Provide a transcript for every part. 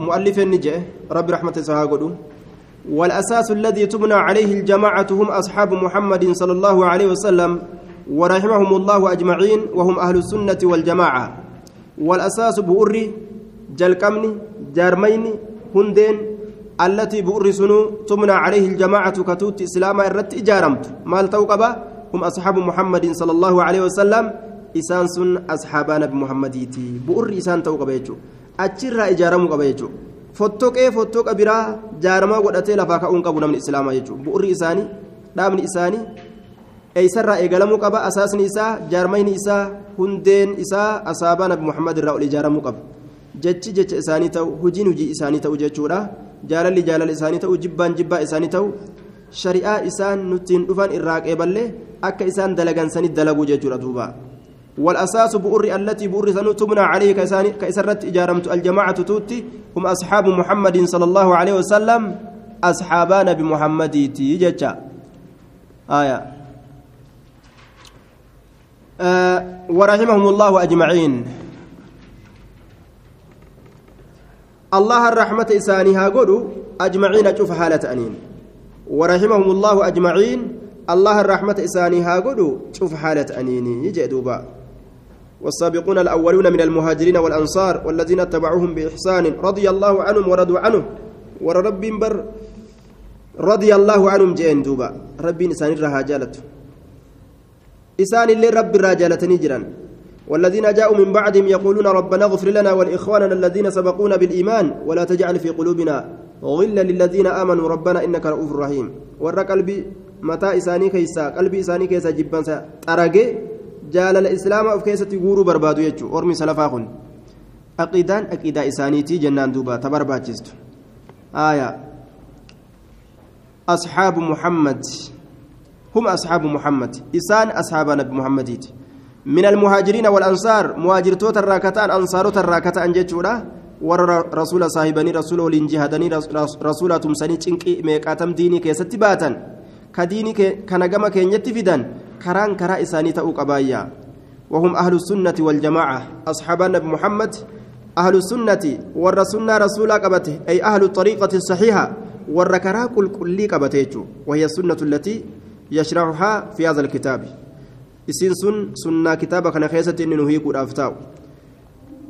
مؤلف النجاة رب رحمة سهاقدو والأساس الذي تبنى عليه الجماعة هم أصحاب محمد صلى الله عليه وسلم ورحمهم الله أجمعين وهم أهل السنة والجماعة. والأساس بؤري جلقمني جارمين هندين التي بؤري سنو تمنى عليه الجماعة كتوت إسلاما الرت إجارمت. مال توقبا هم أصحاب محمد صلى الله عليه وسلم. إسان سن أصحاب نبي محمديتي بؤري إسان توقبا يجو. أجرى إجارمو قبا يجو fottoqee fottoqa biraa jaaramaa godhatee lafaa ka'uun qabu namni islaamaa jechuudha bu'urri isaanii dhaabni isaanii eeysarraa eegalamuu qaba asaasni isaa jaarmayni isaa hundeen isaa asaabaa nabi muhammad irraa ol ijaaramuu qaba jechi jecha isaanii ta'u hojiin hojii isaanii ta'u jechuudha jaalalli jaalala isaanii ta'u jibbaan jibbaa isaanii ta'u shari'aa isaan nuttiin dhufan irraa qeeballee akka isaan dalagansanii dalaguu jechuudha duuba والأساس بؤر التي بؤر تبنى عليه كإسرت إجارمت الجماعة توتي هم أصحاب محمد صلى الله عليه وسلم أصحابان بمحمد تيجتا آية. آه ورحمهم الله أجمعين. الله الرحمة إسانها قولوا أجمعين أشوف حالة أنين. ورحمهم الله أجمعين الله الرحمة إسانها قولوا شوف حالة أنين يجي دوبا والسابقون الأولون من المهاجرين والأنصار والذين اتبعوهم بإحسان رضي الله عنهم ورضوا عنه. ورب بر رضي الله عنهم جين دوبا. ربي إنسان الرهاجالة إسان اللي رب الرجالة نجرا والذين جاءوا من بعدهم يقولون ربنا اغفر لنا ولإخواننا الذين سبقونا بالإيمان ولا تجعل في قلوبنا غلا للذين آمنوا. ربنا إنك رؤوف رحيم. ور قلبي متى إساني كيسا؟ قلبي إساني كيسا جبان ترقي جال الإسلام أف كيسة يقولوا بربادو يجو أرمي سلفا خن أقيدان أقيدا إسانيتي جنان دوبا تبرباجست آية أصحاب محمد هم أصحاب محمد إسان أصحاب نبي محمد من المهاجرين والأنصار مهاجرتوت الراكتان أنصاروت الراكتان جتشورا ور رسول صاحبني رسول ولنجهدني رسول تمسني تشنكي ميقاتم ديني كيستي باتن كديني كنجم كينيتي فيدان كران كرا إساني تأوك أبايا وهم أهل السنة والجماعة أصحاب النبي محمد أهل السنة والرسولنا رسول قبته أي أهل الطريقة الصحيحة والركرا كل كلي قبته وهي السنة التي يشرحها في هذا الكتاب isiin sun sunnaa kitaaba kana keessatti inni nu hiikuudhaaf taa'u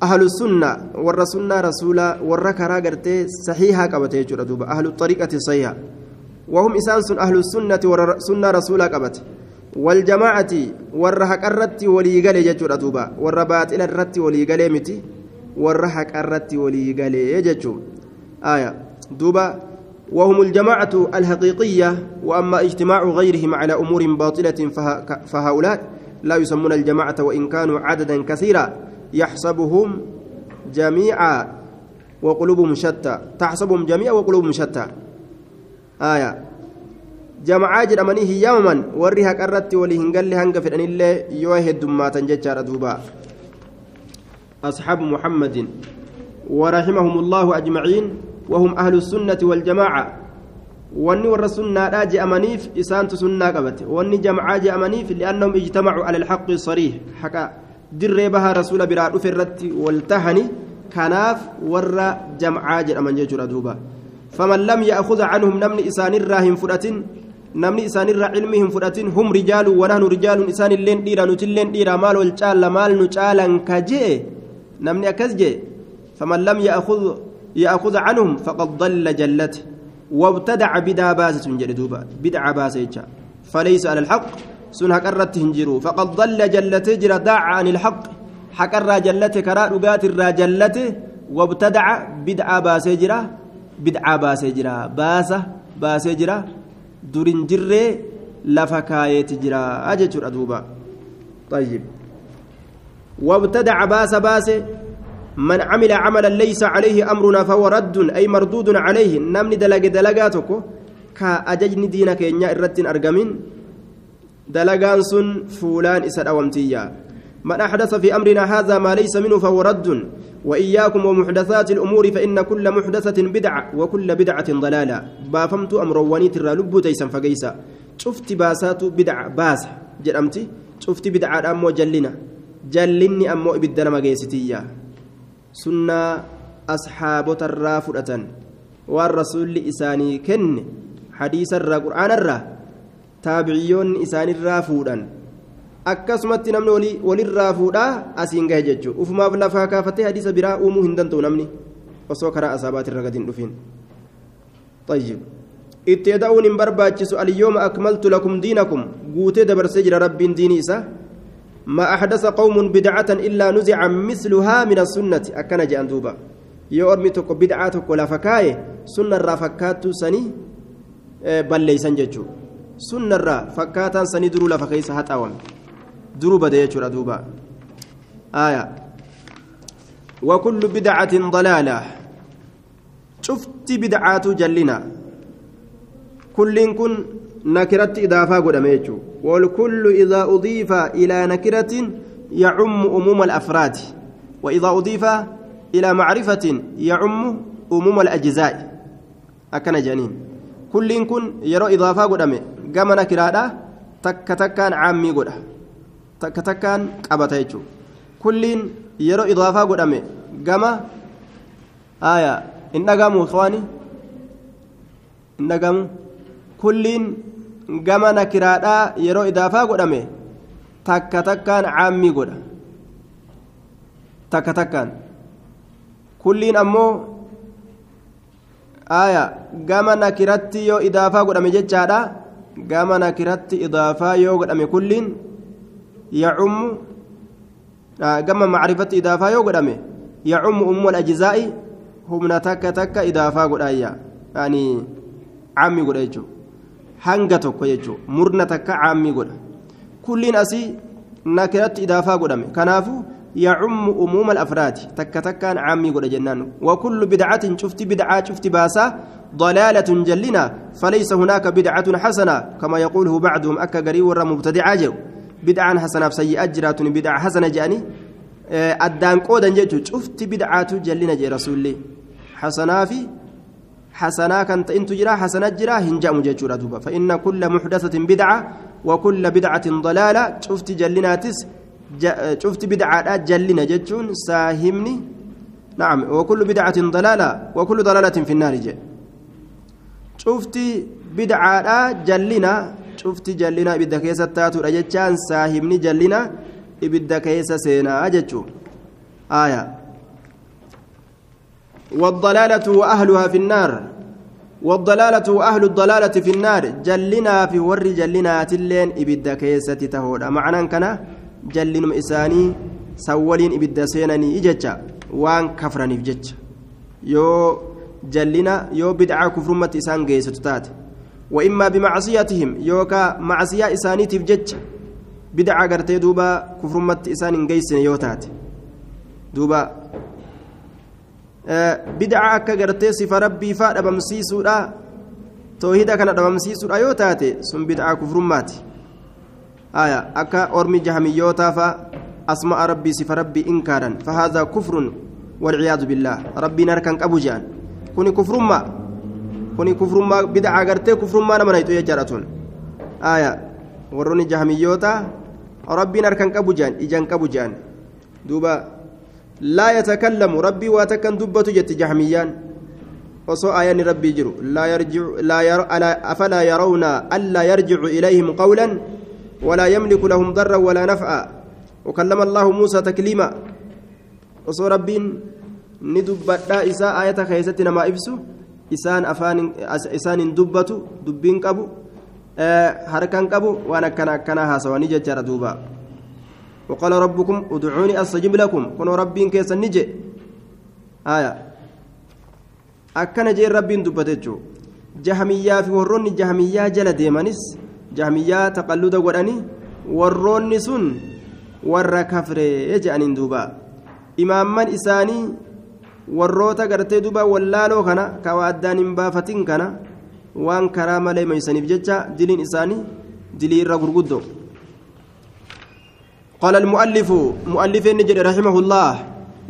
ahlu sunna warra sunnaa rasuulaa warra karaa gartee saxiihaa qabate jechuudha duuba ahlu xariiqati sahiha wahum waljamaacati warra haqarratti waliigale jechuudha duuba warra baaxila irratti waliigalee miti warra haqarratti waliigalee jechuu aya duuba وهم الجماعة الحقيقية وأما اجتماع غيرهم على أمور باطلة فهؤلاء لا يسمون الجماعة وإن كانوا عددا كثيرا يحسبهم جميعا وقلوبهم شتى تحسبهم جميعا وقلوبهم شتى آية جماعة جرمانيه يوما وريها قرت ولهنقل هنق في أن الله يوهد ما تنججر دوبا أصحاب محمد ورحمهم الله أجمعين وهم أهل السنة والجماعة واني ور السنة راجع أمانيف إسانت سنة قبت واني جماعة أمانيف لأنهم اجتمعوا على الحق الصريح حكا در بها رسول براد فرت والتهني كناف ور جماعة أمان جيجر دوبا فمن لم يأخذ عنهم نمن إسان الراهم فرأتين نمن إسان الرا علمهم فرأتين هم رجال ونحن رجال إسان اللين ديرا نتلين ديرا مال والجال مال نجالا كجي نمن أكزجي فمن لم يأخذ يأخذ عنهم فقد ضل جلته وابتدع بدعة باسة جلدوبا بدعة باسة فليس على الحق سنها قرت هنجرو فقد ضل جلته جرى داع عن الحق حقر جلته كرا رقات الراجلته وابتدع بدعة باسة جرى بدعة باسة جرى باسة باسة جرى دورين جرى لفكاية جرى أجتر أدوبا طيب وابتدع باس باسة من عمل عملا ليس عليه امرنا فهو رد اي مردود عليه نمني دلق دلقاتك كاججني دينك ان الرت ارجمين دلقان سن فلان اسد اومتيا من احدث في امرنا هذا ما ليس منه فهو رد وإياكم ومحدثات الأمور فإن كل محدثة بدعة وكل بدعة ضلالة. بافمت أمر ونيت لب تيسن فقيسا. شفت باسات بدعه باس. جرمتي شفت بدعة أمو جلنا. جلني أمو ابدنا مقيستيا sunnaa أصحاب الرافدة والرسول إساني كن. حديث الرا قرآن الرا. تابعيون إساني الرافودا akkasumatti namni walirraa fuudhaa asiin gahe jechuudha ufumaaf lafaa kaafatee hadiisa biraa uumuu hin danda'u namni osoo karaa asaabaatirra gadi hin dhufiin. itti da'uun hin barbaachisu alyooma akmaltu lakum diinakum guutee dabarsee jira rabbiin diinii isaa ما أحدث قوم بدعة إلا نزع مثلها من السنة أكن جاء دوبا tokko bid'aa tokko lafa kaaye sunnarraa fakkaattuu sanii balleeysan jechuu sunnarraa fakkaataan sanii duruu lafa keessa haxaawame bade jechuudha duuba. Aya. وكل بدعة ضلالة شفت بدعات جلنا كل كن نكرت إضافة قدام والكل إذا أضيف إلى نكرة يعم أموم الأفراد وإذا أضيف إلى معرفة يعم أموم الأجزاء أكن جنين كل كن يرى إضافة قدام قام نكرة تك تكان عامي قدام تك تكان قبتيجو كل يرى إضافة قدام قام آية إن قاموا إخواني إن قاموا kulliin gama nakiraadhaa yeroo idaafaa godhame takka takkaan caammii godha takka takkaan kulliin ammoo aya gama nakiratti yoo idaafaa godhame jechaadha gama nakiratti idaafaa yoo godhame kulliin macrifatti idaafaa yoo godhame yacummu ummul ajzaa'i humna takka takka idaafaa godhaayya yani caammii godha jechuudha hanga tokko jechuudha murna takka caammii godha kulliin asii nakiratti idaafaa godhame kanaafu يعم أموم الأفراد تك تكان عامي قد جنان وكل بدعة شفت بدعة شفت باسا ضلالة جلنا فليس هناك بدعة حسنة كما يقوله بعضهم أكا قريب ورا مبتدع جو بدعة حسنة سيئة جرات بدعة حسنة جاني أدان قودا جيتو شفت بدعة جلنا جي رسول الله حسنة في حسنا كانت انت جرا حسنة جرا هنجا مججورا دوبا فإن كل محدثة بدعة وكل بدعة ضلالة شفت جلناتس شفت بدعة جلنا جتون ساهمني نعم وكل بدعة ضلالة وكل ضلالة في النار جاء شفت بدعة جلنا شفت جلنا إبدا كيسة تاتو رجتان ساهمني جلنا إبدا كيسة سينا أجتشو آية والضلالة وأهلها في النار والضلالة وأهل الضلالة في النار جلنا في ور جلنا تلين إبدا كيسة تهودا معنى كان جلنم إساني سولين إبدا سيناني إججا وان كفراني بجج يو جلنا يو بدعة كفرمة إسان جيسة تات وإما بمعصيتهم يوكا معصية إساني تفجج بدعة قرتي دوبا كفرمة إسان جيسة يوتات دوبا bid'aa akka gartee sifa rabbii faa dhabamsiisuudha toohida kana dhabamsiisuudha yoo taate sun bid'aa kufrummaati aya akka ormi jahamiyyootaa faa asma'a rabbii sifa rabbii inkaaran fahaadaa kufrun walciyaadu billaah rabbiin harkan qabu je'an kuni kufrummaa kuni kufrummaa bid'aa gartee kufrummaa nama nayxu jechaadha tun. Aya warroonni jahamiyyootaa rabbiin harkan qabu je'an ijaan qabu je'an. Duuba لا يتكلم ربي واتكن دبة جت جهميان وصو آيان ربي جرو لا يرجع لا ير أفلا يرون ألا يرجع إليهم قولا ولا يملك لهم ضرا ولا نفعا وكلم الله موسى تكليما وصو ربي ندبت إساء آية خيستنا إسان أفان إسان دبة دبين كبو harkan qabu waan akkana akkanaa haasawanii jechaadha duuba. وقال ربكم ادعوني استجب لكم كنوا ربين كيس نجي آية أكن جي ربين دبتجو جهمية في ورون جهمية جل ديمانس جهمية تقلد وراني ورون سن ور كفر يجأن دوبا إماما إساني warroota gartee duba wallaaloo kana kawaa addaan hin baafatin kana waan karaa malee meeysaniif jecha diliin isaanii dilii irra gurguddoo قال المؤلف مؤلف نجد رحمه الله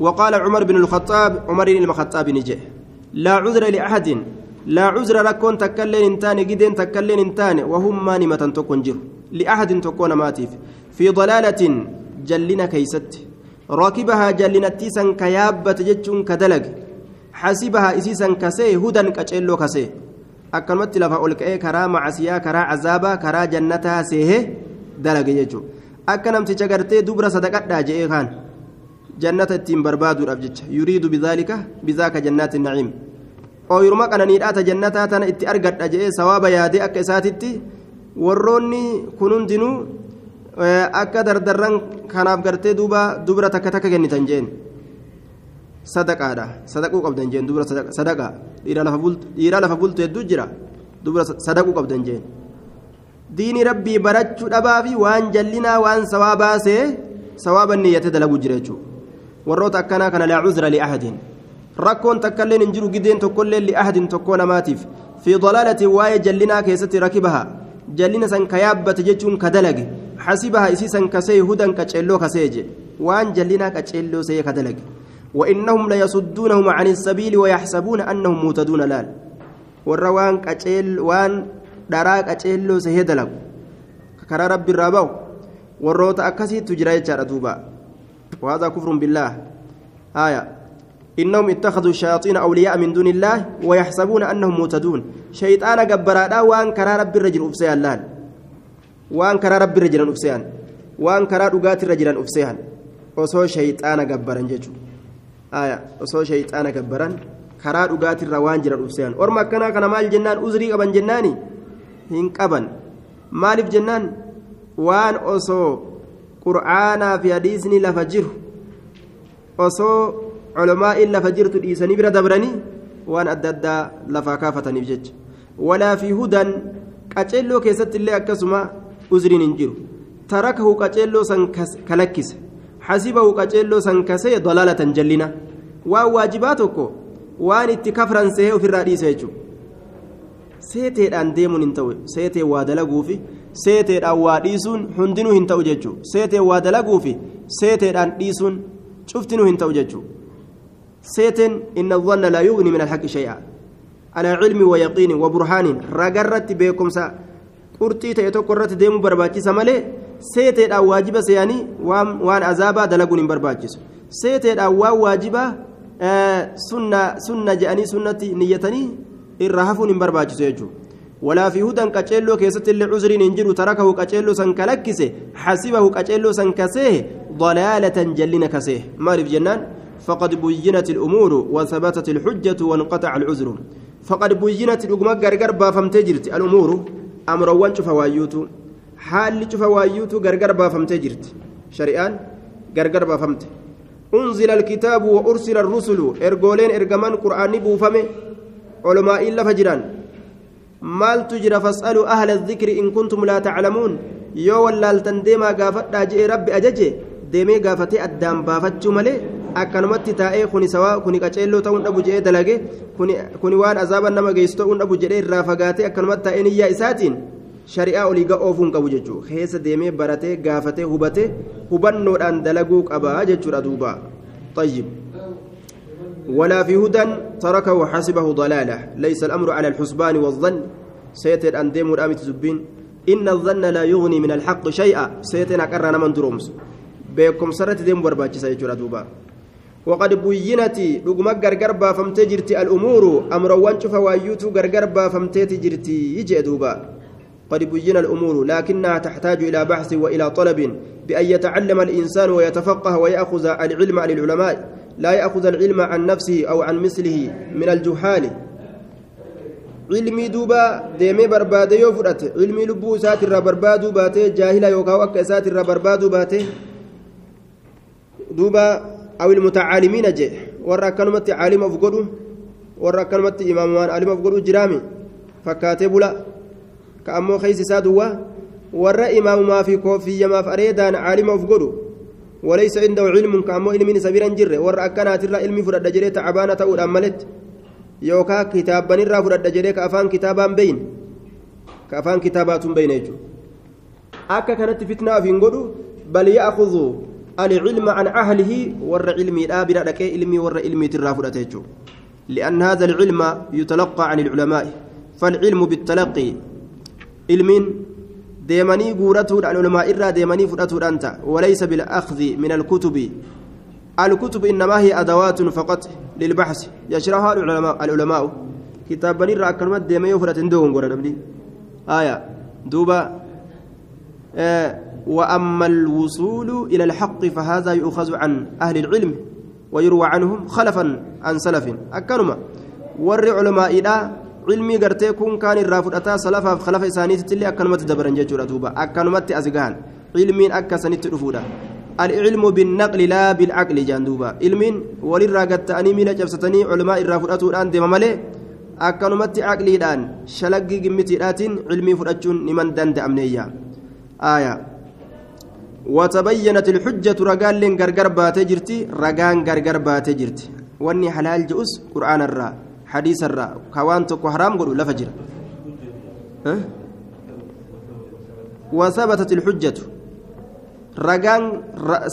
وقال عمر بن الخطاب عمر بن الخطاب نجي لا عذر لأحد لا عذر لكون تكلين انتان جدين تكلين انتان وهم مانمة تكون جر لأحد تكون ماتيف في ضلالة جلنا كيست راكبها جلنتيسا كيابة جتشون كدلق حسبها إسيسا كسي هدى كأجلو كسي akkanumatti lafa ol ka'ee karaa macasiyaa karaa cazaabaa karaa jannataa seehee dalage jechuudha akka namticha gartee dubra sadaqadhaa je'ee kaan jannata ittiin barbaaduudhaaf jecha yuriidu bidaalika bizaaka jannaati naciim ooyiruma qananiidhaata jannataa tana itti argadha je'ee sawaaba yaadee akka isaatitti warroonni kun hundinuu akka dardarran kanaaf gartee duuba dubra takka takka kennitan jeen sadaqaadha sadaquu qabdan jeen dubra sadaqaa dhiira lafa bultu hedduu jira dubra sadaquu qabdan jeen diini rabbii barachuu dhabaa fi waan jallinaa waan sawaa baasee sawaaba niyyate dalaguu jira jechuudha warroota akkanaa kana laa cuzra li'ahadin rakkoon takkailleen hin jiru gideen tokkollee li'ahadin tokkoo namaatiif fi dalaalatin waa'ee jallinaa keessatti rakibaha jallina san ka yaabbate jechuun ka dalage kasee hudan qaceelloo kasee jedhe waan jallinaa qaceelloo see ka dalage وإنهم ليصدونهم عن السبيل ويحسبون أنهم مهتدون لال. والروان كأجل وان دراك أجل سهدلك كرا رب الرابو والروت أكسي تجرى دوبا. وهذا كفر بالله. آية. إنهم اتخذوا الشياطين أولياء من دون الله ويحسبون أنهم مهتدون. شيطان جبرادا وان كرا رب الرجل أفسيان لال وان كرا رب الرجل أفسيان وان كرا رقات الرجل أفسيان وصو شيطان جبران جيجو osoo shayxaana gabbaran karaa dhugaatirra waan jiran dhufsean orma akkanaa kana maal jennaan uzrii qaban jennaani hin qaban maaliif jennaan waan osoo qur'aanaa fi hadiisni lafa jiru osoo culamaa'in lafa jirtu dhiisanii bira dabranii waan adda addaa lafaa kaafataniif jecha walaa fi hudan qaceelloo keessatti illee akkasuma uzriin hin jiru tarakahu qaceelloo san kalakkise hasibahu qaceelloo san kasee dalaalatan jallina waan waajibaa tokko waan itti kafran sehee ofirraa dhiise jechuudha seeteedhaan deemuun hin ta'u seetee waa dalaguufi seeteedhaan waa dhiisuun hundinuu hin ta'u jechuudha seetee waa dalaguufi seeteedhaan dhiisuun cuftinuu hin ta'u jechuudha seeteen inna dhanna laa yughni min alhaqi shay'a alaa cilmi wa yaqiini wa burhaanin ragarratti beekumsa qurxii ta'e tokko irratti deemuu barbaachisa malee seeteedhaan waajiba seeyanii waan azaabaa dalaguun hin barbaachisu seeteedhaan waan waajibaa sunna je'anii sunnatti niyyatanii irraa hafuun hin barbaachisu jechuudha walaa fi hudan qaceelloo keessatti illee cuzriin hin jiru tarakahu qaceelloo san kalakkise xasibahu qaceelloo san kasee dalaalatan jallina kasee maaliif jennaan فقد بينت الأمور وثبتت الحجة وانقطع العذر فقد بينت الأمور غرغر بافمتي جرت الأمور أمروان شوف وايوتو haalli cufa waayyuutu gargar baafamtee jirti shari'aan gargar baafamte unzila alkitaabu wa ursila arrusulu ergooleen ergaman qur'aanni buufame olomaa'iin lafa jiran maaltu jira fas'aluu ahla adikri in kuntum laa taclamuun yoo wallaaltan deemaa gaafadhaa je'e rabbi ajaje deemee gaafatee addaan baafachuu malee akkanumatti taa'ee kuni sawaa kuni qaceelloo ta'uun dhabu je'ee dalage kuni waan azaaban nama geessu ta'uun dhabu jedhee irraa fagaatee akkanumatti taa'ee niyyaa isaatiin shari'aa olii ga'oofuun qabu jechuudha keessa deemee baratee gaafatee hubatee hubannoodhaan dalaguu qabaa jechuudha duuba طيب ولا في هدى تركه حسبه ضلاله ليس الامر على الحسبان والظن سيتر ان ديمو الامت زبين ان الظن لا يغني من الحق شيئا سيتنا قرنا من درومس بكم سرت ديمو برباچ سيجرا دوبا وقد بينت دغما غرغر بافمتي جرتي الأمور أمر وانچ فوايوتو غرغر بافمتي جرتي يجي دوبا قد بين الأمور لكنها تحتاج إلى بحث وإلى طلب بأن يتعلم الإنسان ويتفقه ويأخذ العلم عن العلماء لا يأخذ العلم عن نفسه أو عن مثله من الجهال. علمي دوبا ديمي بربادة يوفرت علمي لبو سات الرا بربادو باتي جاهلا يوكاو أكا سات الرا بربادو باتي دوبا أو المتعالمين جي ورا كلمة عالم أفقدو ورا كلمة إمام عالم أفقدو جرامي فكاتي بلا ka ammoo keeysi isaa duwwaa warra imaamumaa fi koofiyyamaaf areedaan caalima uf godhu walaysa cindahu cilmun ka ammoo ilmiin isa bira hin jirre warra akkanaatirraa ilmi fudhadha jedhee tacabaana ta'uudhaan maletti yookaa kitaabbanirraa fudhadha jedhee ka afaan kitaabaan beeyin ka afaan kitaabaatuun beeyna jechuudha akka kanatti fitnaa العلم عن أهله ور علمي لا بلا علمي ور علمي فرأته لأن هذا العلم يتلقى عن العلماء. فالعلم بالتلقي. ilmiin deemanii guuratuudhaan ulamaa irraa deemanii fudhatuudhaan ta'a walaysa bil'akhdi min alkutubi الكتب. إنما هي أدوات فقط للبحث. يشرحها العلماء العلماء. كتاب بني راكلمت ديما يفرت عندهم قرن ابني آية. دوبا. آه. وأما الوصول إلى الحق فهذا يؤخذ عن أهل العلم ويروى عنهم خلفا عن سلف. أكنما ور علماء علمي قرتي كان الرافضة سلفا خلف إسانيت اللي أكنمت دبرن جيجورا دوبا أكنمت أزقان علمين أكسنت رفودا. العلم بالنقل لا بالعقل جاندوبا علمين وللرا قد تأني من جبستني علماء الرافضة الآن دم ملي أكنمت عقلي الآن. شلقي قمتي الآتين علمي فرأتشون لمن دند أمنيا آية. وتبينت الحجة رجال غرغر باتي جرتي رجان غرغر باتي جرتي. واني حلال جؤس قرآن الرا حديث الرا. كوان تكو حرام قولوا لفجر أه؟ وثبتت الحجة. رجان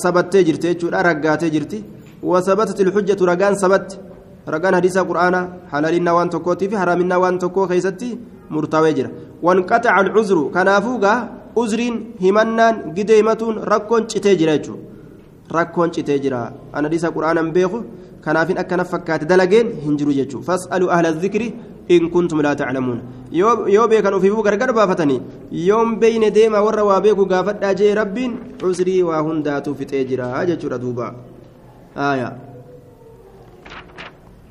ثبتت جرتي جودا رغاتي جرتي. وثبتت الحجة رجان ثبت رجان حديث قرآن حلالنا وان تكوتي في حرامنا وان تكو خيستي مرتوي وانقطع العذر كنافوغا uzriin himannaan gideematuun rakkoon citee jira jechuudha. Rakkoon citee jira. Ana dhiisa quraanaan beeku kanaafin akkana fakkaate dalageen hin jiru jechuudha. Fas'aluu ahla zikri in kuntum laa taclamuun yoo beekan ofiifuu gargar baafatanii yoon beeyne deema warra waa beeku gaafadhaa jee rabbiin uzrii waa hundaatu fixee jira jechuudha duuba.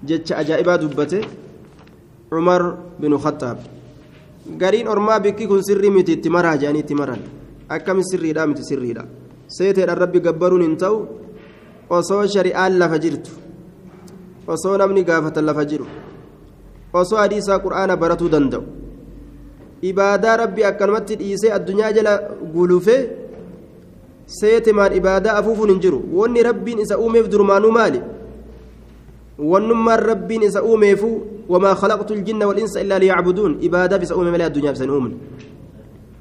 Jecha ajaa'ibaa dubbate cumar binu khattaab gariin ormaa bikki kun sirrii miti itti maraa jedhanii itti maran. Akkami sirriidha? Miti sirriidha. Seeteedhaan rabbi gabbaruun hin ta'u osoo shari'aan lafa jirtu osoo namni gaafatan lafa jiru osoo hadiisaa qur'aana baratuu danda'u. Ibaadaa rabbi akkanumatti dhiisee addunyaa jala gulufee seetemaan ibaadaa afuufuun hin jiru. Wanni rabbiin isa uumeef durmaanuu maali? Wannummaan rabbiin isa uumeefuu وما خلقت الجن والإنس إلا ليعبدون. إبادة بس أمي ملأ الدنيا أمن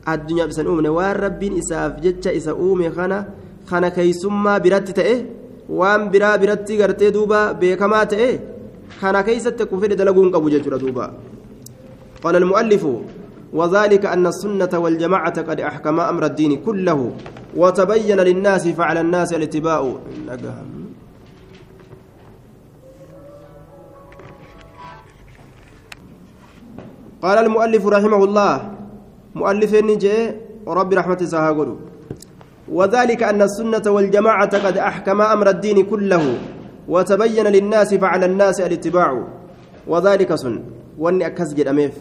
الدنيا بسن أمن وان ربين إساف جتش إسا أمي خنا. خنا كيسما برات تأه. وان برا برات غرتي دوبا بكما تأه. خنا كيست كفر دلقون قبو جتر دوبا. قال المؤلف وذلك أن السنة والجماعة قد أحكم أمر الدين كله وتبين للناس فعلى الناس الاتباع. قال المؤلف رحمه الله مؤلف نجي رب رحمة سهاقل وذلك أن السنة والجماعة قد أحكم أمر الدين كله وتبين للناس فعلى الناس الاتباع. وذلك سن. وإني أكسج الأميف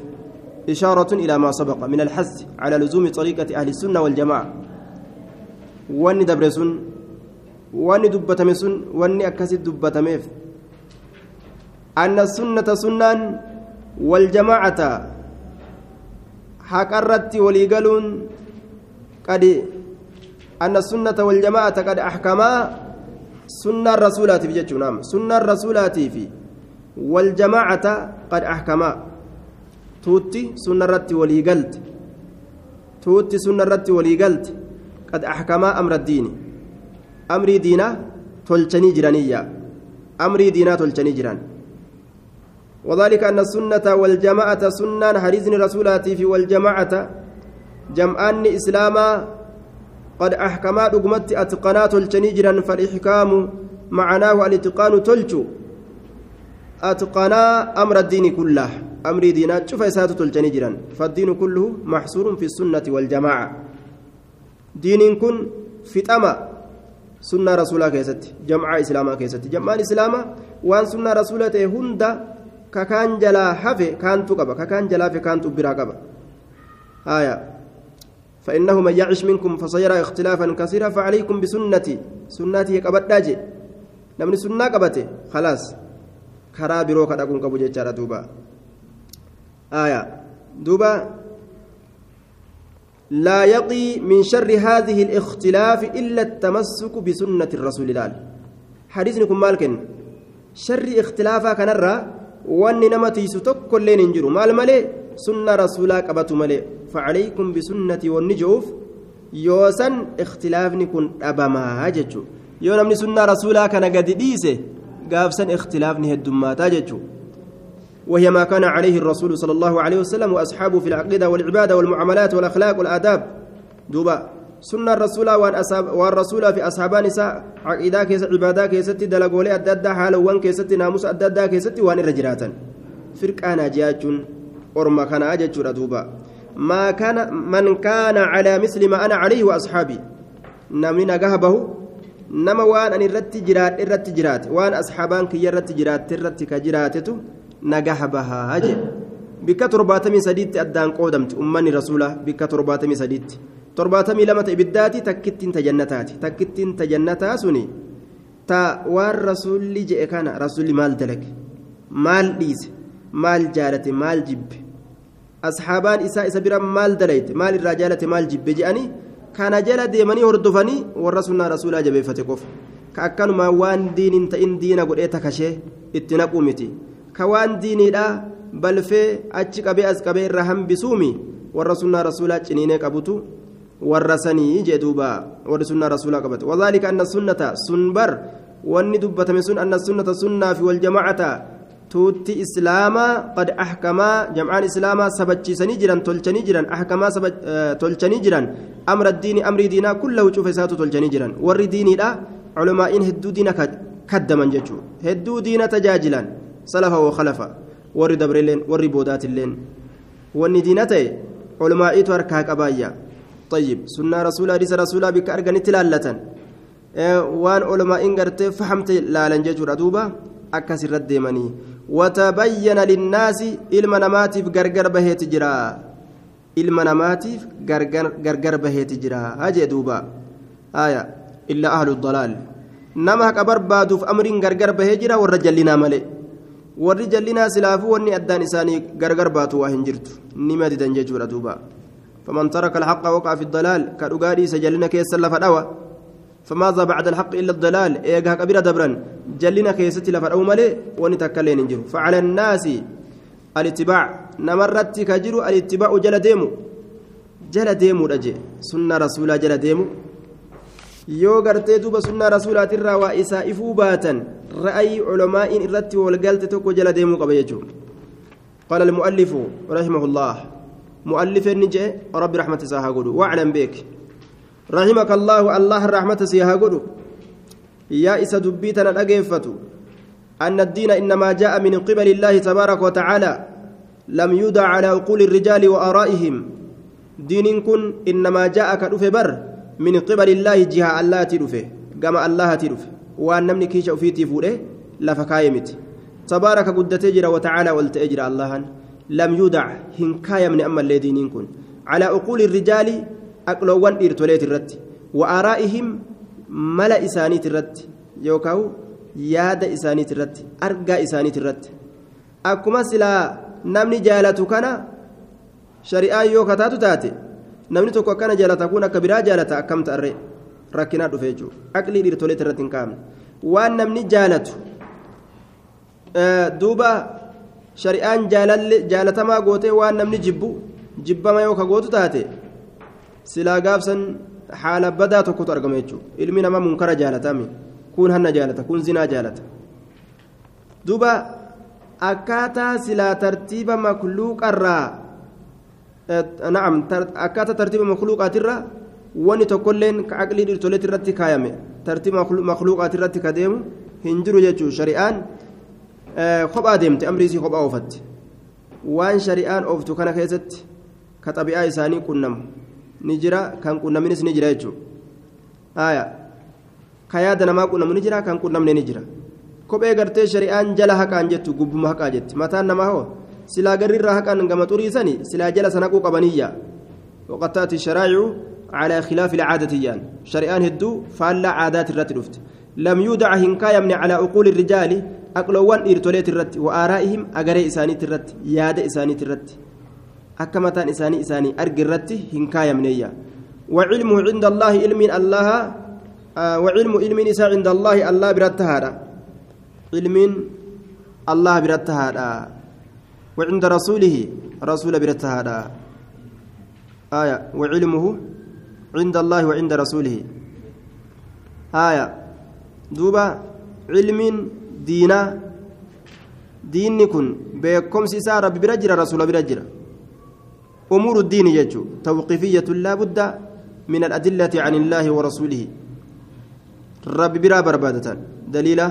إشارة إلى ما سبق من الحث على لزوم طريقة أهل السنة والجماعة. وإني دبرسن وإني دبتمسن وإني أكسد دبتميف أن السنة سنان والجماعة حقرت وليقلون قد أن السنة والجماعة قد أحكما سنة الرسولات في جتشو نعم. سنة الرسولات في والجماعة قد أحكما. توتي سنة الرت وليقلت. توتي سنة الرت وليقلت. قد أحكما أمر الدين. أمري دينا تلتني جرانية. أمري دينا تلتني جران. وذلك أن السنة والجماعة سنة حديث رسولاتي في والجماعة. جمعان إسلاما قد أحكما دقمت أتقنات الجنيجرا فالإحكام معناه الاتقان تلجو. أتقنا أمر الدين كله. أمر دينات شوف إساتة الجنيجرا. فالدين كله محصور في السنة والجماعة. دين كن تما سنة رسولا كيست جمع إسلاما كيست جمعان إسلاما وأن سنة رسولته هند ككان جلا حفي كانت قبا ككان جلا في كانت برا قبا آية فإنه من يعش منكم فسيرى اختلافا كثيرا فعليكم بسنتي سنتي قبت داجي نمني سنة قبته خلاص كرا برو كدقون قبو جيتشارا دوبا آية دوبا لا يقي من شر هذه الاختلاف إلا التمسك بسنة الرسول الله حديثكم مالكن شر اختلافا كنرى wanni nama tiisu tokko illee hin jiru maal malee sunna rasuulaa qabatu malee facalaykum bisunnatii wanni je'uuf yoo san ikhtilaafni kun dhabamaa jechuudha yoo namni sunnaa rasuulaa kana gadi dhiise gaafsan ikhtilaafni heddummaataa jechuudha وهي ما كان عليه الرسول صلى الله عليه وسلم وأصحابه في العقيدة والعبادة والمعاملات والأخلاق والآداب دوبا سنة الرسول والرسول في أصحابان نساء عقيدة كيس عبادة كيست دلقولي أددا حال وان كيست ناموس أددا كيست وان الرجراتا فرقة ناجيات أرما كان أجج دوبا ما كان من كان على مثل ما أنا عليه وأصحابي نمني نجهبه nama waan ani irratti jiraadhe irratti jiraate waan asxaabaan kiyya irratti jiraatte irratti ka jiraatetu nagaha bahaa jedhe bikka torbaatamii sadiitti addaan qoodamti ummanni rasuulaa bikka torbaatamii sadiitti torbaatamii lamata ibiddaati takkittiin tajannataati takkittiin tajannataa suni ta waan rasuulli jedhe kana rasuulli maal dalage maal dhiise maal jaalate maal jibbe asxaabaan isaa isa bira maal dalayte maal irraa jaalate maal jibbe jedhanii kana jala deemanii hordofanii warra sunnaa rasuulaa jabeeffate qofa ka akkanuma waan diiniin ta'in diina godhee takashee itti naquu miti ka waan diiniidhaa balfee achi qabee as qabee irra hambisuumi warra sunnaa rasuulaa ciniinee qabutu warra sanii jee duuba warri sunnaa rasuulaa qabate wadaalika anna sunnata sun bar wanni dubbatame sun anna sunnata sunnaa fi waljamaacata tuutti islaamaa qad ahkamaa jamcaan islaamaa sabachiisanii jiran tolchanii jiran ahkamaa tolchanii jiran amra diini amrii diinaa kullahu cufa isaatu tolchanii jiran warri diiniidha culumaa'iin hedduu diina kaddaman jechuu hedduu diina tajaajilan salafa wa khalafa warri dabreilleen warri boodaatilleen wanni diina ta'e culumaa'iitu harkaa qabaayya طيب سنة رسول حديث رسول بك أرجنت لالة وان علماء إن قرت فهمت لالا ججور أدوبا أكسر الديماني وتبين للناس إلما نماتيف غرغر بهيت جرا. إلما نماتيف غرغر بهيت جرا. هاجي دوبا آية إلا أهل الضلال. نما كبر بادوف أمر غرغر بهيت جرا والرجلنا ملئ. warri jallinaa silaafuu wanni addaan isaanii gargar baatu waa hin jirtu nima didan waqaa fi dalaal ka dhugaa dhiisa jallina keessa lafa dhawa فماذا بعد الحق إلا الضلال إيجا كبيرة دبرا جلنا كيستي لفرأو ملي ونتكلين نجر فعلى الناس الاتباع نمرت كجر الاتباع جل ديمو جل ديمو رجي سنة رسول جل ديمو yoo gartee duuba sunnaa rasuulaatirraa waa isaa ifuu baatan ra'ayii culamaa'iin irratti walgalte tokko jala deemuu qaba jechuudha qaala almu'allifu مؤلف نجي ربي رحمة ساها قدو. واعلم بك رحمك الله الله الرحمة سيها قدو. يا إسا دبيتنا الأقيفة أن الدين إنما جاء من قبل الله تبارك وتعالى لم يدع على عقول الرجال وآرائهم. دين كن إنما جاء كدف بر من قبل الله جهة الله تدفه كما الله تدفه وأن نمني كيش أفيتي فوله لفكايمت تبارك قد تجرى وتعالى والتأجر الله. لم يودع هنكايا من أما الذين كن على عقول الرجال أقلوان إرتوليت الرت وآرائهم ملأ إسانيت الرت يوكاو ياد إسانيت الرت أرقى إسانيت الرت أكما سلا نمني جالتو كان شريعة يوكاتاتو تاتي. tokko akkana jaalata kun akka biraa jaalata akkam ta'arre rakkinaa dhufe jechuudha aqlii dhiirtolee irratti hin kaa'amne waan namni jaalatu shari'aan jaalatamaa gootee waan namni jibbu jibbama yoo ka gootu taate silaa gaafsan haala badaa tokkotu argama jechuudha ilmi namaa munkara jaalatame kun hanna jaalata kun zinaa jaalata duuba akkaataa silaa tartiiba makluuqarraa نعم أكاتا ترتيب مخلوقات الرا واني تقولين كعقلي ديرتوليت الرتي كايمه ترتيب مخلوقات الرتي كديم هنجرو جتشو شريان خبا ديمت أمري سي خبا وفت وان شريان أوفتو كان كيست كطبيعة إساني كنم نجرا كان كنم نس نجرا جتشو آية كياد نما كنم نجرا كان كنم نجرا kophee gartee shari'aan jala haqaan jettu gubbuma haqaa jetti. Mataan namaa hoo? Silaa garri irraa haqan gama xuriisani silaa jala sanaquu qabaniyya وقد تأتي الشرائع على خلاف العادة يعني شريان هدو فالا عادات الرت لم يودع هنكايا من على عقول الرجال أقلوان إرتوليت الرت وآرائهم أجري إساني الرت ياد إساني الرت أكمتان إساني إساني أرجي الرت هنكايا من إياه وعلمه عند الله علم الله آه وعلم علم نساء عند الله الله برتهارا علم الله برتهارا وعند رسوله رسول برتهادا آية وعلمه عند الله وعند رسوله. آية. دوبا علم دينا دين كن بكم سيسا ربي برجر رسول برجر أمور الدين يجو. توقيفية لا بد من الأدلة عن الله ورسوله. رب برا بربادة دليلة.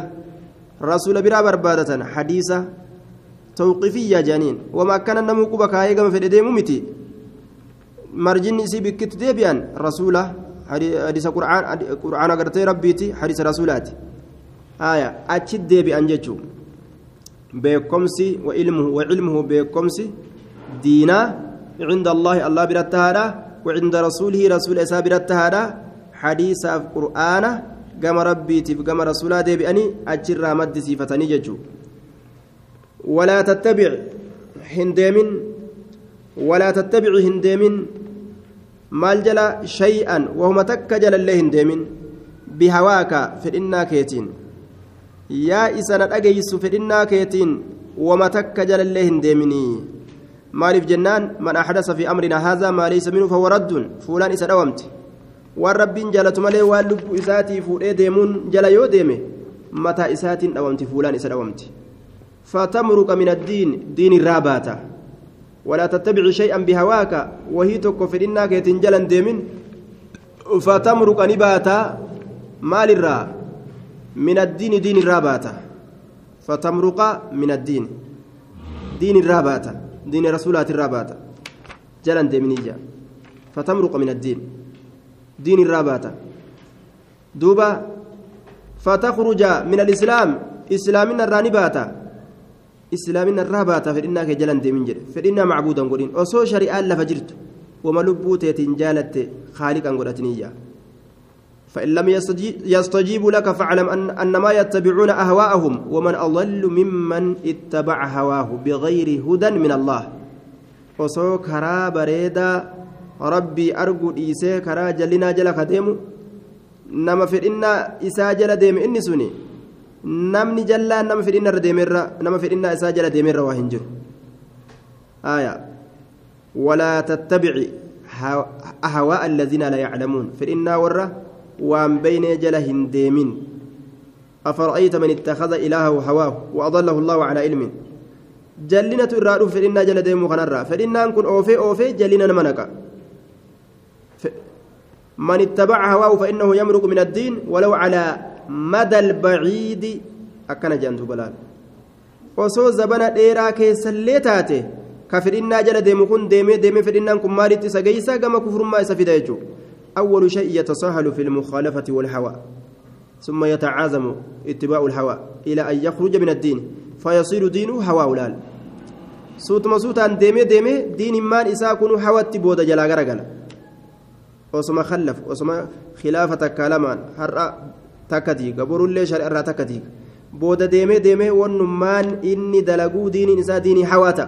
رسول برا بربادة حديثة. توقيفية جانين. وما كان النمو قبك هايقا في الدين ممتي بكت ديبيان رسوله حديث قرآن قرآن قرتي ربيتي حديث رسولاتي آية أتشد ديبيان جتشو بكمسي وعلمه وعلمه بكمسي دينا عند الله الله برتهادا وعند رسوله رسول إسا برتهادا حديث قرآن قام ربيتي قام رسولا ديبياني أجر مد سيفتني جتشو ولا تتبع هندامين ولا تتبع هندامين مال جلا شيئا وهم تكجل الله هندامين بهواك فإنا كيتين يا إسانا أجيس فإنا كيتين وما تكجل الله هنداميني maaliif jennaan man axdasa fi amrina haadha maa laysa minhu fahuwa raddun fuulaan isa dhawamte waan rabbiin jaalatu malee waan lubbuu isaatii fuudhee deemuun jala yoo deeme mataa isaatiin dhawamti fuulaan isa dhawamti فتمرق من الدين دين الرابات ولا تتبع شيئا بهواك. وهي تكفر إنك يتنجلا ديمن فتمرق نباتا مال الرا. من الدين دين الرابات فتمرق من الدين. دين الرابات دين رسولات الرابات جلا ديمنيجا فتمرق من الدين. دين الرابات دوبا فتخرج من الإسلام. إسلامنا الرانباتا islaamina irraa baata fedhinnaa kee jalan deemin jedhe fedhinnaa macbuudan godhin osoo shari'aan lafa jirtu wama lubbuu teetiin jaalatte haaliqan godhatiniyya فإن لم يستجيبوا لك فاعلم أن أنما يتبعون أهواءهم ومن أضل ممن اتبع هواه بغير هدى من الله كرا بريدا ربي أرجو إيسى كرا جلنا جل خديم نما في إن إسا جل ديم إني سني namni jallaan nama fedhinna irra deemerra nama fedhinnaa isaa jala deemerra waa hin jiru. آية ولا تتبع أهواء الذين لا يعلمون فإنا ورة وان بين جل هنديمين أفرأيت من اتخذ إلهه هواه وأضله الله على علم جلنا ترادو فإنا جل ديمو خنرا فإنا نكون أوفي أوفي جلنا نمنك من اتبع هواه فإنه يمرق من الدين ولو على مدى البعيد أكن جانتو بلال. osoo zabana dheeraa keessallee taate ka fedhinnaa jala deemu kun deemee deemee fedhinnaan kun maalitti isa geeysa gama kufurummaa isa fida jechuudha أول شيء يتساهل في المخالفة والهوى. ثم يتعازم اتباع الهوى إلى أن يخرج من الدين. فيصير دينه هوى ولال سوت مسوتا ديمي ديمي دين مان إسا كونوا هوى تبودا جلا غرغلا وسما خلف وسما خلافة كلامان. هرأ تكتي قبر اللي شرع تكتي booda deemee deemee wannummaan inni dalaguu diiniin isaa diinii hawaata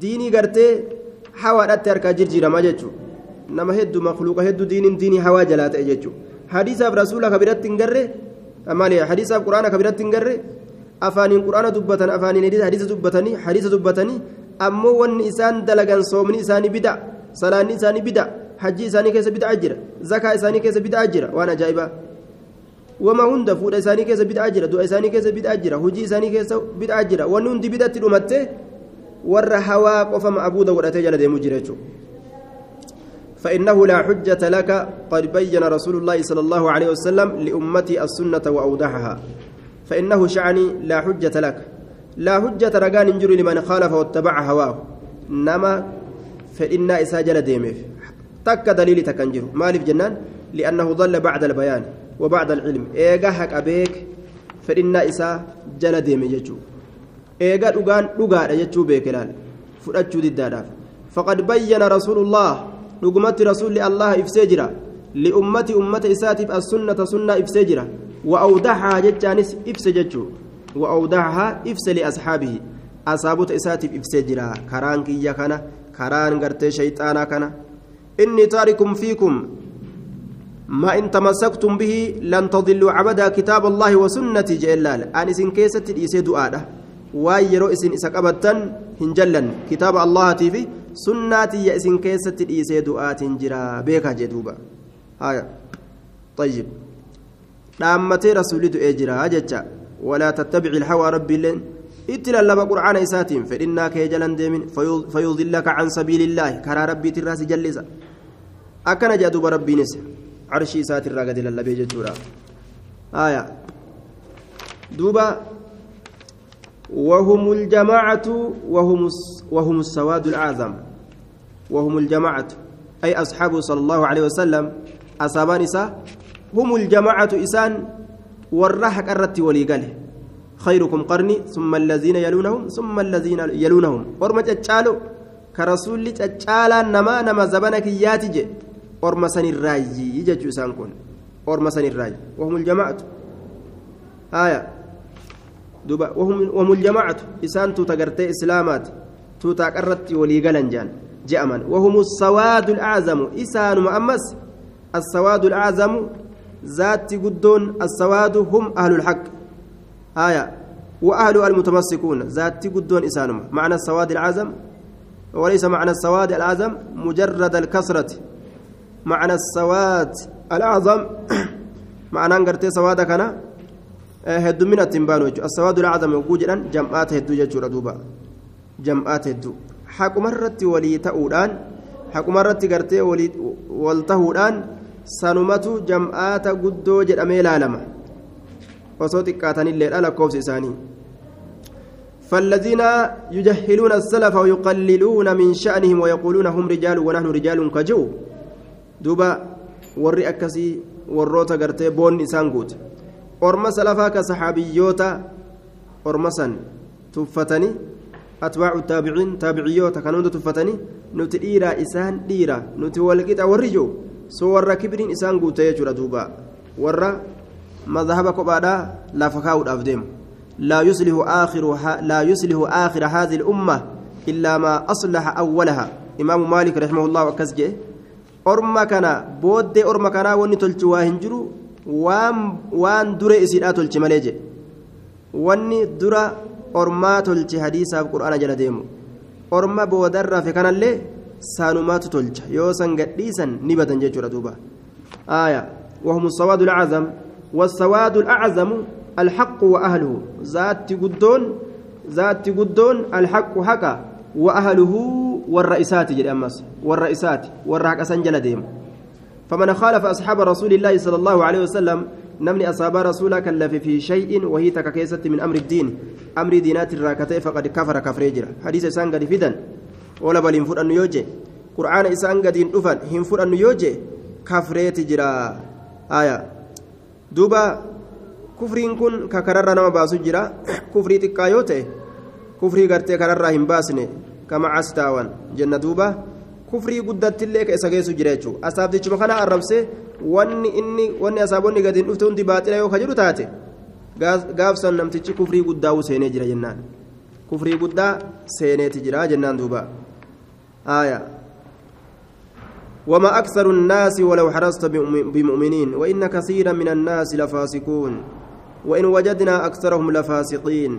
diinii gartee hawaadhatti harkaa jirjiiramaa jechuudha nama hedduu makluuqa hedduu diiniin diinii hawaa jalaa ta'e jechuudha hadiisaaf rasuula kabiratti hin garre maali hadiisaaf quraana kabiratti hin garre afaaniin quraana dubbatan afaaniin hadiisa dubbatanii hadiisa dubbatanii ammoo wanni isaan dalagan soomni isaanii bida salaanni isaanii bida hajji isaanii keessa bid'a jira zakaa isaanii keessa bid'a jira waan ajaa'ibaa. Hunda fuudha isaanii keessa bid'aa jira du'a isaanii keessa bid'aa jira hojii isaanii keessa bid'aa jira wanni hundi bid'atti dhumatte warra hawaa qofa ma'abuuda godhatee jala deemuu jira jechuudha فإنه لا حجة لك قد بين رسول الله صلى الله عليه وسلم لأمتي السنة وأوضحها فإنه شعني لا حجة لك لا حجة رجان انجر لمن خالف واتبع هواه نما فإن إساجل ديمه تك دليل تكنجر مالف جنان لأنه ضل بعد البيان وبعد العلم. إيجا حق أبيك فإن إسا جل ديم يجو إيجا دغان دغا يجو بيكلال فرأتشو دداداف فقد بين رسول الله نقمت رسول الله إفسجرا لأمتي أمة إساتف السنة سنة إفسجرا وأودعها جتانس إفسججو وأودعها إفس لأصحابه. أصابت إساتف إفسجرا كران كيا كان كران قرتي شيطانا كان. إني تارك فيكم ما إن تمسكتم به لن تضلوا عبدا كتاب الله وسنتي جلال أن إسن كيسة إيسي دعاء وايرو إسن إسكابتا هنجلا كتاب الله تيفي سناتي يا إسن كيسة إيسي دعاء جرا بيكا جدوبا هاي طيب. دامتي رسول دعاء جرا جتا ولا تتبع الهوى ربي لن إتلا لما قرآن إساتين فإنك يجلن ديمن. فيضلك عن سبيل الله. كرا ربي تراس جلسا akkana jedha duuba rabbiinis carshii isaatirraa gadi lallabee jechuudha. Aya. Duuba. وهم الجماعة وهم وهم السواد الأعظم وهم الجماعة أي أصحابه صلى الله عليه وسلم أصابان هم الجماعة إسان والرحك الرت وليقاله خيركم قرني ثم الذين يلونهم ثم الذين يلونهم ورمى تشالو كرسول تشالا نما نما زبنك ياتي ورمى سن الراجي يجج سانكون ورمى سن الراجي وهم الجماعة آية دوبا وهم وهم الجماعة إسان تتقرتي إسلامات تتقرت وليقالا جان جأمن وهم السواد الأعظم إسان مؤمس السواد الأعظم ذات قدون السواد هم أهل الحق آية وأهل المتمسكون ذات قدون إسانهم معنى السواد الأعظم وليس معنى السواد الأعظم مجرد الكسرة معنى السواد الأعظم. معنى أنقرتي سواد كان هدو من التنبان السواد الأعظم يقول جمعات هدو ججور دوبا. جمعات هدو. حكم الرت ولي تأودان. حكم الرت قرتي ولي والتهودان. sanumatu jam'aata guddoo jedhamee ilaalama osoo xiqqaatanillee dhala lakkoofsi isaanii فالذين يجهلون السلف ويقللون من شأنهم ويقولون هم رجال ونحن رجال كجو. دوبا warri akkasii warroota gartee boonni isaan guute orma salafaa ka saxaabiyyoota orma san tuffatanii atbaacu taabiciin taabiciyyoota kan hunda tuffatanii nuti dhiiraa isaan dhiira nuti walqixa warri jiru soo warra kibiriin isaan guute jechuudha duuba warra mazhaba kophaadhaa lafa kaa'uudhaaf deemu laa yuslihu aakhira haadhi إلا ما أصلح أولها إمام مالك رحمه الله وكس جئ orma kana booddee orma kanaa wanni tolchi waa hin jiru waan dure isiidhaa tolchi malee jedhe wanni dura ormaa tolchi hadiisaaf qur'aana jala deemu orma boodarrafe kanallee saanumaatu tolcha yoo san gadhiisan ni badan jechuudha duuba آية وهم السواد الأعظم والسواد الأعظم الحق وأهله ذات قدون ذات قدون الحق حقا وأهله والرئيسات جل أمس والرئيسات والرحك أسنجل ديم. فمن خالف أصحاب رسول الله صلى الله عليه وسلم نمني أصحاب رسولك كلف في شيء وهي تككيسة من أمر الدين. أمر دينات الراكتة فقد كفر كفر يجرى حديث إسان قد فدن. ولا بل ينفر أن يوجي قرآن إسان قد ينفر ينفر أن يوجي كفر يجرى آية. دوبا كفرين كن ككرر نما باسو جرى كفري تكايوته كفري قرتي كرر هم باسني كما عستاوان جنة دوبا كفري قدت اللي كيسا كيسو جريتشو أصاب ديشما خنا أربسي واني إني واني أصابوني قد نفتو انتي باطلة يو خجرو تاتي gaaf san namtichi kufrii guddaa uu seenee jira jennaan. Kufrii guddaa seeneeti jira jennaan duuba. Aaya. وما أكثر الناس ولو حرصت بمؤمنين وإن كثيرا من الناس لفاسقون وإن وجدنا أكثرهم لفاسقين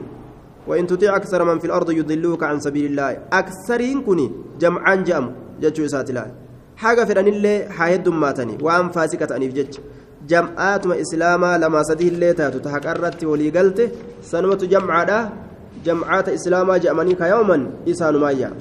وإن تطيع أكثر من في الأرض يضلوك عن سبيل الله. أكثرين كني جمعا جأم جتشو سات الله. حاجة فرن الله حاهد ماتني وأن فاسكة أنيف جتش. جمعاتما إسلاما لما سديه اللي تاتو تحقرت ولي قلت سنوة جمعة جمعات إسلاما جأمنيك يوما إسان مايا.